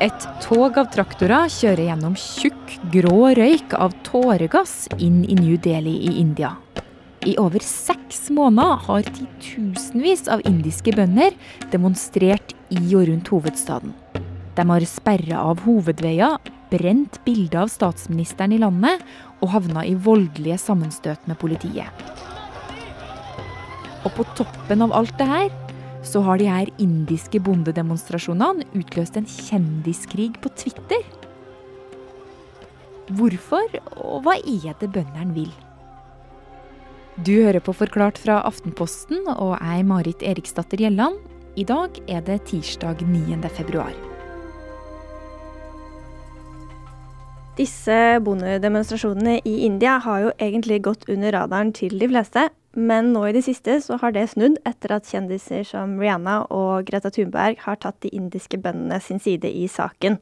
Et tog av traktorer kjører gjennom tjukk, grå røyk av tåregass inn i New Delhi i India. I over seks måneder har titusenvis av indiske bønder demonstrert i og rundt hovedstaden. De har sperra av hovedveier, brent bilder av statsministeren i landet og havna i voldelige sammenstøt med politiet. Og på toppen av alt det her, så har de her indiske bondedemonstrasjonene utløst en kjendiskrig på Twitter. Hvorfor, og hva er det bøndene vil? Du hører på Forklart fra Aftenposten, og er Marit Eriksdatter Gjelland. I dag er det tirsdag 9. februar. Disse bondedemonstrasjonene i India har jo egentlig gått under radaren til de fleste. Men nå i det siste så har det snudd etter at kjendiser som Rihanna og Greta Thunberg har tatt de indiske bøndene sin side i saken.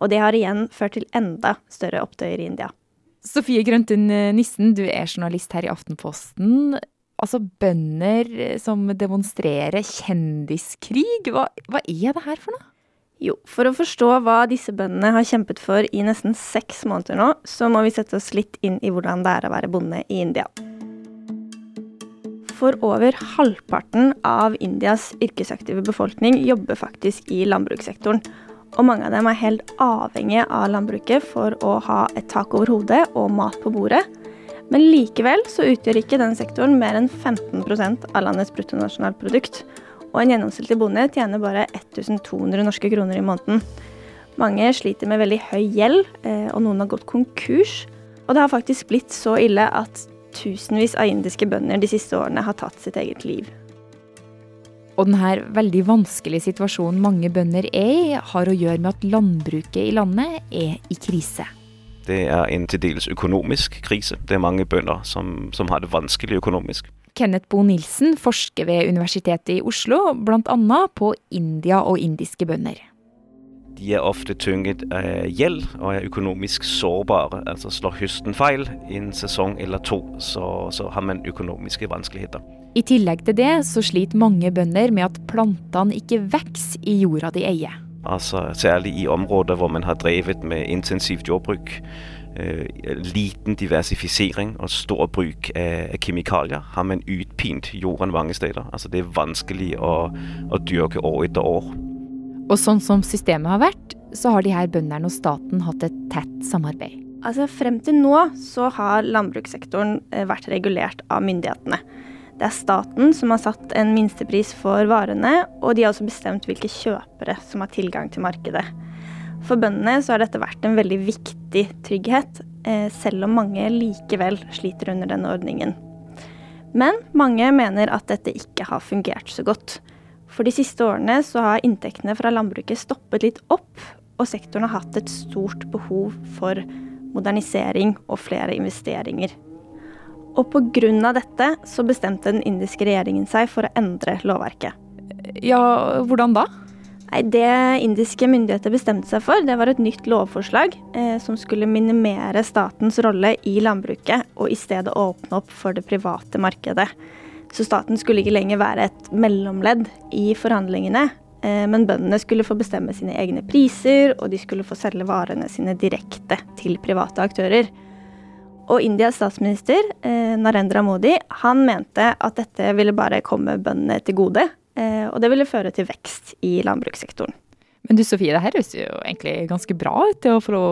Og det har igjen ført til enda større opptøyer i India. Sofie Grøntun Nissen, du er journalist her i Aftenposten. Altså bønder som demonstrerer kjendiskrig. Hva, hva er det her for noe? Jo, for å forstå hva disse bøndene har kjempet for i nesten seks måneder nå, så må vi sette oss litt inn i hvordan det er å være bonde i India. For over halvparten av Indias yrkesaktive befolkning jobber faktisk i landbrukssektoren. Og mange av dem er helt avhengige av landbruket for å ha et tak over hodet og mat på bordet. Men likevel så utgjør ikke den sektoren mer enn 15% av landets bruttonasjonalprodukt. Og en gjennomsnittlig bonde tjener bare 1200 norske kroner i måneden. Mange sliter med veldig høy gjeld, eh, og noen har gått konkurs. Og det har faktisk blitt så ille at tusenvis av indiske bønder de siste årene har tatt sitt eget liv. Og denne veldig vanskelige situasjonen mange bønder er i, har å gjøre med at landbruket i landet er i krise. Det er en til dels økonomisk krise. Det er mange bønder som, som har det vanskelig økonomisk. Kenneth Bo Nilsen forsker ved Universitetet i Oslo, bl.a. på India og indiske bønder. De er ofte tynget av gjeld og er økonomisk sårbare. Altså Slår høsten feil i en sesong eller to, så, så har man økonomiske vanskeligheter. I tillegg til det så sliter mange bønder med at plantene ikke vokser i jorda de eier. Altså Særlig i områder hvor man har drevet med intensivt jordbruk Eh, liten diversifisering og stor bruk av kjemikalier har man utpint jorden mange steder. Altså Det er vanskelig å, å, dyrke år etter år. Og sånn som systemet har vært, så har de her bøndene og staten hatt et tett samarbeid. Altså Frem til nå så har landbrukssektoren eh, vært regulert av myndighetene. Det er staten som har satt en minstepris for varene, og de har også bestemt hvilke kjøpere som har tilgang til markedet. For bøndene så har dette vært en veldig viktig trygghet, eh, selv om mange likevel sliter under denne ordningen. Men mange mener at dette ikke har fungert så godt. For de siste årene så har inntektene fra landbruket stoppet litt opp, og sektoren har hatt et stort behov for modernisering og flere investeringer. Og pga. dette så bestemte den indiske regjeringen seg for å endre lovverket. Ja, hvordan da? Nei, Det indiske myndigheter bestemte seg for, det var et nytt lovforslag eh, som skulle minimere statens rolle i landbruket, og i stedet åpne opp for det private markedet. Så staten skulle ikke lenger være et mellomledd i forhandlingene, eh, men bøndene skulle få bestemme sine egne priser, og de skulle få selge varene sine direkte til private aktører. Og Indias statsminister, eh, Narendra Modi, han mente at dette ville bare komme bøndene til gode, Eh, og det ville føre til vekst i landbrukssektoren. Men du Sofie, det her høres jo egentlig ganske bra ut til å få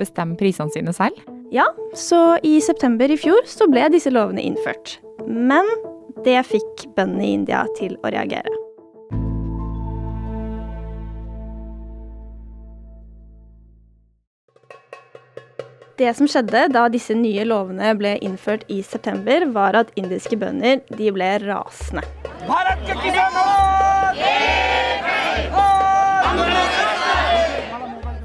bestemme prisene sine selv? Ja, så i september i fjor så ble disse lovene innført. Men det fikk bøndene i India til å reagere. Det som skjedde da disse nye lovene ble innført i september, var at indiske bønder de ble rasende.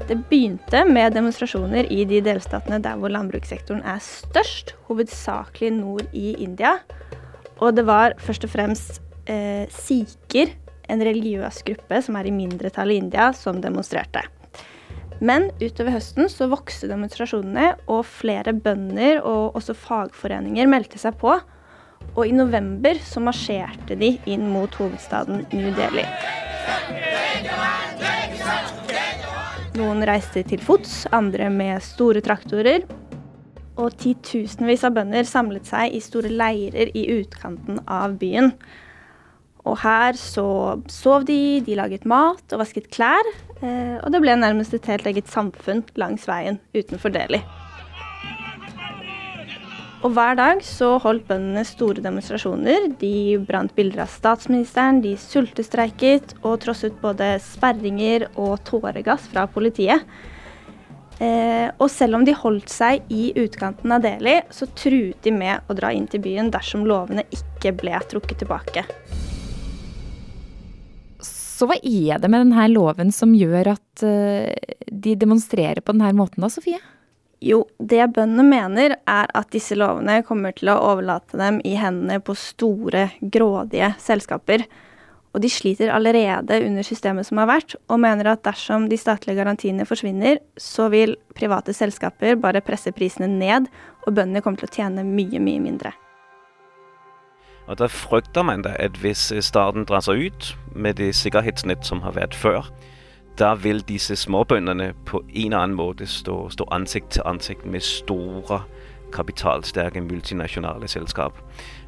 Det begynte med demonstrasjoner i de delstatene der hvor landbrukssektoren er størst, hovedsakelig nord i India. Og det var først og fremst eh, sikher, en religiøs gruppe som er i mindretall i India, som demonstrerte. Men utover høsten så vokste demonstrasjonene, og flere bønder og også fagforeninger meldte seg på. Og i november så marsjerte de inn mot hovedstaden New Delhi. Noen reiste til fots, andre med store traktorer. Og titusenvis av bønder samlet seg i store leirer i utkanten av byen. Og her så sov de, de laget mat og vasket klær. Eh, og det ble nærmest et helt eget samfunn langs veien utenfor Delhi. Og hver dag så holdt bøndene store demonstrasjoner. De brant bilder av statsministeren, de sultestreiket og trosset både sperringer og tåregass fra politiet. Eh, og selv om de holdt seg i utkanten av Delhi, så truet de med å dra inn til byen dersom lovene ikke ble trukket tilbake. Så hva er det med denne loven som gjør at uh, de demonstrerer på denne måten da, Sofie? Jo, det bøndene mener, er at disse lovene kommer til å overlate dem i hendene på store, grådige selskaper. Og de sliter allerede under systemet som har vært, og mener at dersom de statlige garantiene forsvinner, så vil private selskaper bare presse prisene ned, og bøndene kommer til å tjene mye, mye mindre. Og Da frykter man da at hvis staten drar seg ut med det sikkerhetsnett som har vært før, da vil disse småbøndene på en eller annen måte stå, stå ansikt til ansikt med store, kapitalsterke multinasjonale selskap.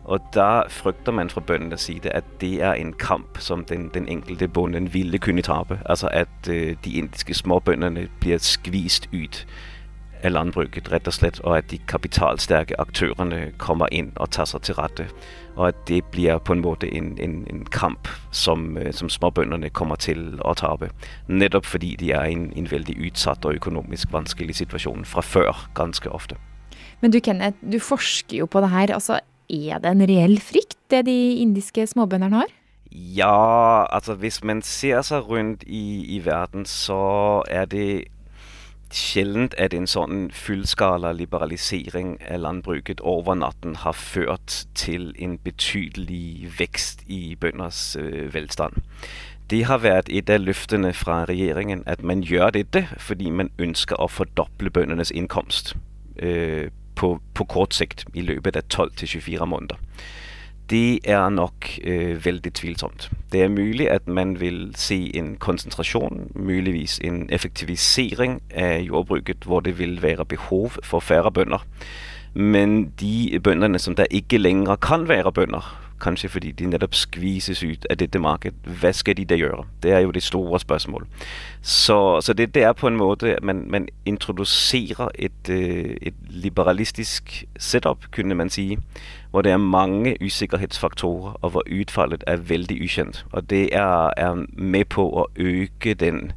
Og da frykter man fra bøndenes side at det er en kamp som den, den enkelte bonden ville kunne tape. Altså at uh, de indiske småbøndene blir skvist ut av landbruket, rett og slett, og at de kapitalsterke aktørene kommer inn og tar seg til rette og at det blir på en måte en, en, en kamp som, uh, som småbøndene kommer til å tape. Nettopp fordi de er i en, en, veldig utsatt og økonomisk vanskelig situasjon fra før, ganske ofte. Men du Kenneth, du forsker jo på det her. Altså, er det en reell frykt det de indiske småbøndene har? Ja, altså hvis man ser seg rundt i, i verden, så er det sjelden at en sånn fullskala liberalisering av landbruket over natten har ført til en betydelig vekst i bønders øh, velstand. Det har vært et av løftene fra regjeringen at man gjør dette fordi man ønsker å fordoble bøndenes innkomst øh, på, på, kort sikt i løpet av 12-24 måneder det er nok øh, veldig tvilsomt. Det er mulig at man vil se en konsentrasjon, muligvis en effektivisering av jordbruket, hvor det vil være behov for færre bønder. Men de bøndene som da ikke lenger kan være bønder, kanskje fordi de nettopp skvises ut av dette markedet. Hva skal de da gjøre? Det er jo det store spørsmålet. Så, så det, det, er på en måte man, man introduserer et, øh, et, liberalistisk setup, kunne man si, hvor det er mange usikkerhetsfaktorer, og hvor utfallet er veldig ukjent. Og det er, er med på å øke den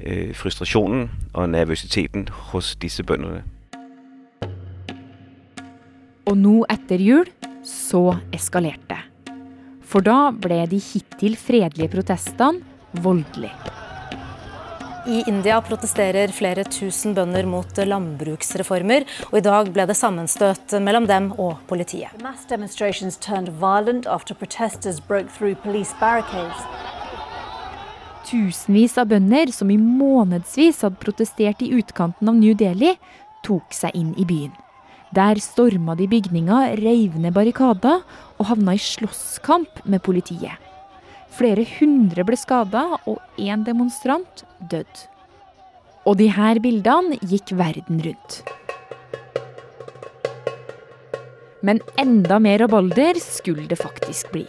øh, frustrasjonen og nervøsiteten hos disse bøndene. Og nå etter jul så eskalerte. For da ble de hittil fredelige protestene voldelige. I India protesterer flere tusen bønder mot landbruksreformer, og i dag ble det sammenstøt mellom dem og politiet. Tusenvis av bønder som i månedsvis hadde protestert i utkanten av New Delhi, tok seg inn i byen. Der storma de bygninga, reiv ned barrikader og havna i slåsskamp med politiet. Flere hundre ble skada, og én demonstrant døde. Og de her bildene gikk verden rundt. Men enda mer rabalder skulle det faktisk bli.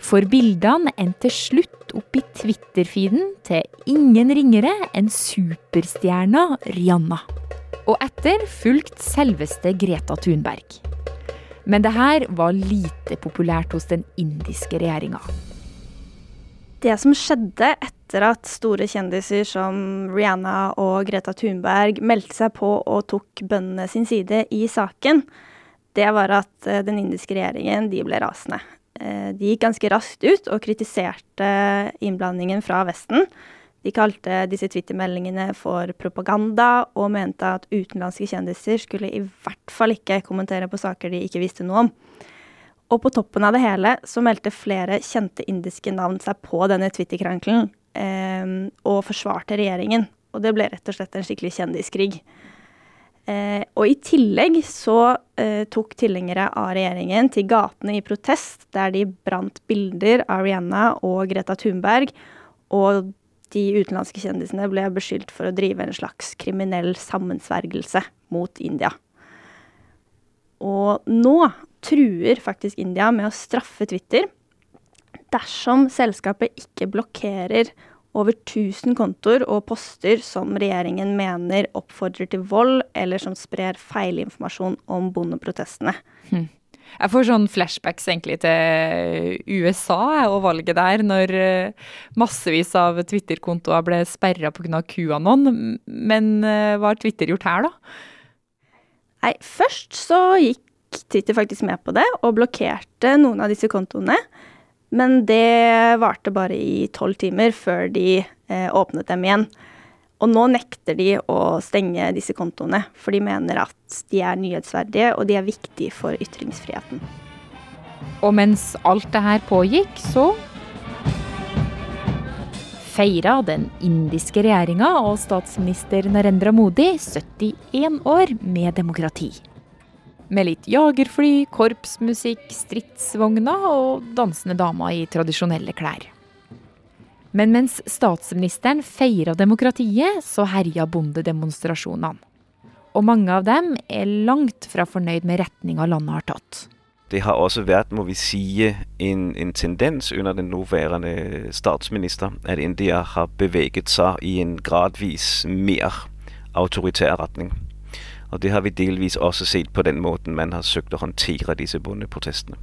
For bildene endte til slutt opp i Twitter-feeden til ingen ringere enn superstjerna Rihanna. Og etter fulgt selveste Greta Thunberg. Men det her var lite populært hos den indiske regjeringa. Det som skjedde etter at store kjendiser som Rihanna og Greta Thunberg meldte seg på og tok bøndene sin side i saken, det var at eh, den indiske regjeringen de ble rasende. Eh, de gikk ganske raskt ut og kritiserte innblandingen fra Vesten. De kalte disse Twitter-meldingene for propaganda, og mente at utenlandske kjendiser skulle i hvert fall ikke kommentere på saker de ikke visste noe om. Og på toppen av det hele så meldte flere kjente indiske navn seg på denne Twitter-krangelen eh, og forsvarte regjeringen. Og det ble rett og slett en skikkelig kjendiskrig. Eh, og i tillegg så eh, tok tilhengere av regjeringen til gatene i protest, der de brant bilder av Rihanna og Greta Thunberg, og de utenlandske kjendisene ble beskyldt for å drive en slags kriminell sammensvergelse mot India. Og nå truer faktisk India med å straffe Twitter dersom selskapet ikke blokkerer over 1000 kontoer og poster som regjeringen mener oppfordrer til vold, eller som sprer feilinformasjon om bondeprotestene. Hm. Jeg får sånn flashbacks egentlig til USA og valget der, når eh, massevis av Twitter-kontoer ble sperra pga. QAnon. Men eh, hva har Twitter gjort her, da? Nei, først så gikk Twitter faktisk med på det, og blokkerte noen av disse kontoene. Men det varte bare i tolv timer før de eh, åpnet dem igjen. Og nå nekter de å stenge disse kontoene, for de mener at de er nyhetsverdige og de er viktige for ytringsfriheten. Og mens alt det her pågikk, så feira den indiske regjeringa og statsminister Narendra Modi 71 år med demokrati. Med litt jagerfly, korpsmusikk, stridsvogner og dansende damer i tradisjonelle klær. Men mens statsministeren feira demokratiet, så herja bondedemonstrasjonene. Og mange av dem er langt fra fornøyd med retninga landet har tatt. Det har også vært må vi si, en, en tendens under den nåværende statsminister at India har beveget seg i en gradvis mer autoritær retning. Og det har vi delvis også sett på den måten man har søkt å håndtere disse bondeprotestene.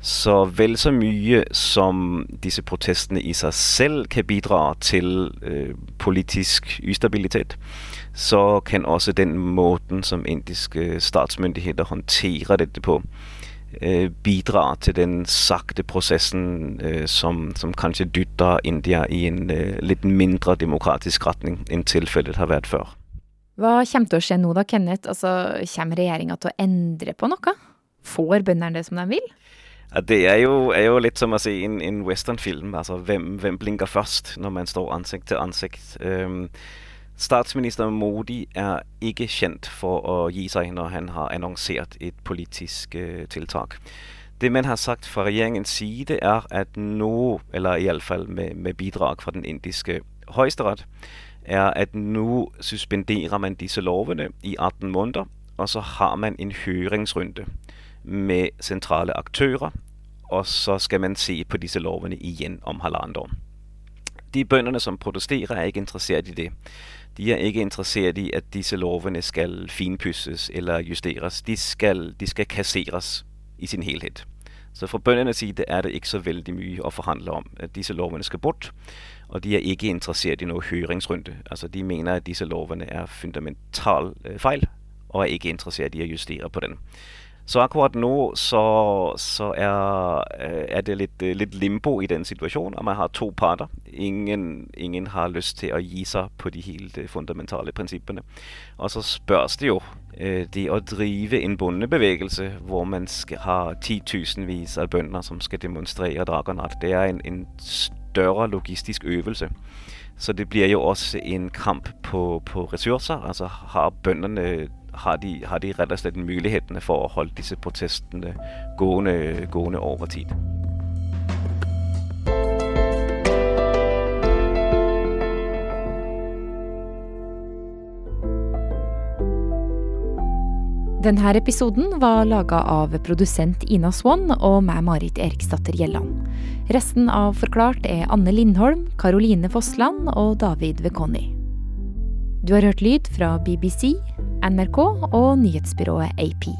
Så vel så mye som disse protestene i seg selv kan bidra til eh, politisk ustabilitet, så kan også den måten som indiske statsmyndigheter håndterer dette på, eh, bidra til den sakte prosessen eh, som, som, kanskje dytter India i en øh, litt mindre demokratisk retning enn tilfellet har vært før. Hva kommer til å skje nå da, Kenneth? Altså, kommer regjeringa til å endre på noe? Får bøndene det som de vil? Ja, det er jo, er jo, litt som å se en, en westernfilm. Altså, hvem, hvem, blinker først når man står ansikt til ansikt? Um, statsminister Modi er ikke kjent for å gi seg når han har annonsert et politisk uh, tiltak. Det man har sagt fra regjeringens side, er at nå, eller iallfall med, med bidrag fra den indiske høyesterett, er at nå suspenderer man disse lovene i 18 måneder, og så har man en høringsrunde med sentrale aktører, og så skal man se på disse lovene igjen om halvannet år. De bøndene som protesterer, er ikke interessert i det. De er ikke interessert i at disse lovene skal finpusses eller justeres. De skal, de skal kasseres i sin helhet. Så fra bøndenes side er det ikke så veldig mye å forhandle om. At disse lovene skal bort. Og de er ikke interessert i noen høringsrunde. Altså, de mener at disse lovene er fundamental øh, feil, og er ikke interessert i å justere på den. Så akkurat nå så, så er, øh, er, det litt, øh, litt, limbo i den situasjonen. Og man har to parter. Ingen, ingen, har lyst til å gi seg på de helt fundamentale prinsippene. Og så spørs det jo det å drive en bondebevegelse hvor man skal ha titusenvis av bønder som skal demonstrere Dragonat, det er en, en større logistisk øvelse. Så det blir jo også en kamp på, på ressurser. Altså har bøndene har de, har de rett og slett mulighetene for å holde disse protestene gående, gående over tid. Denne episoden var laga av produsent Ina Swann og meg, Marit Eriksdatter Gjelland. Resten av Forklart er Anne Lindholm, Caroline Fossland og David Vekoni. Du har hørt lyd fra BBC, NRK og nyhetsbyrået AP.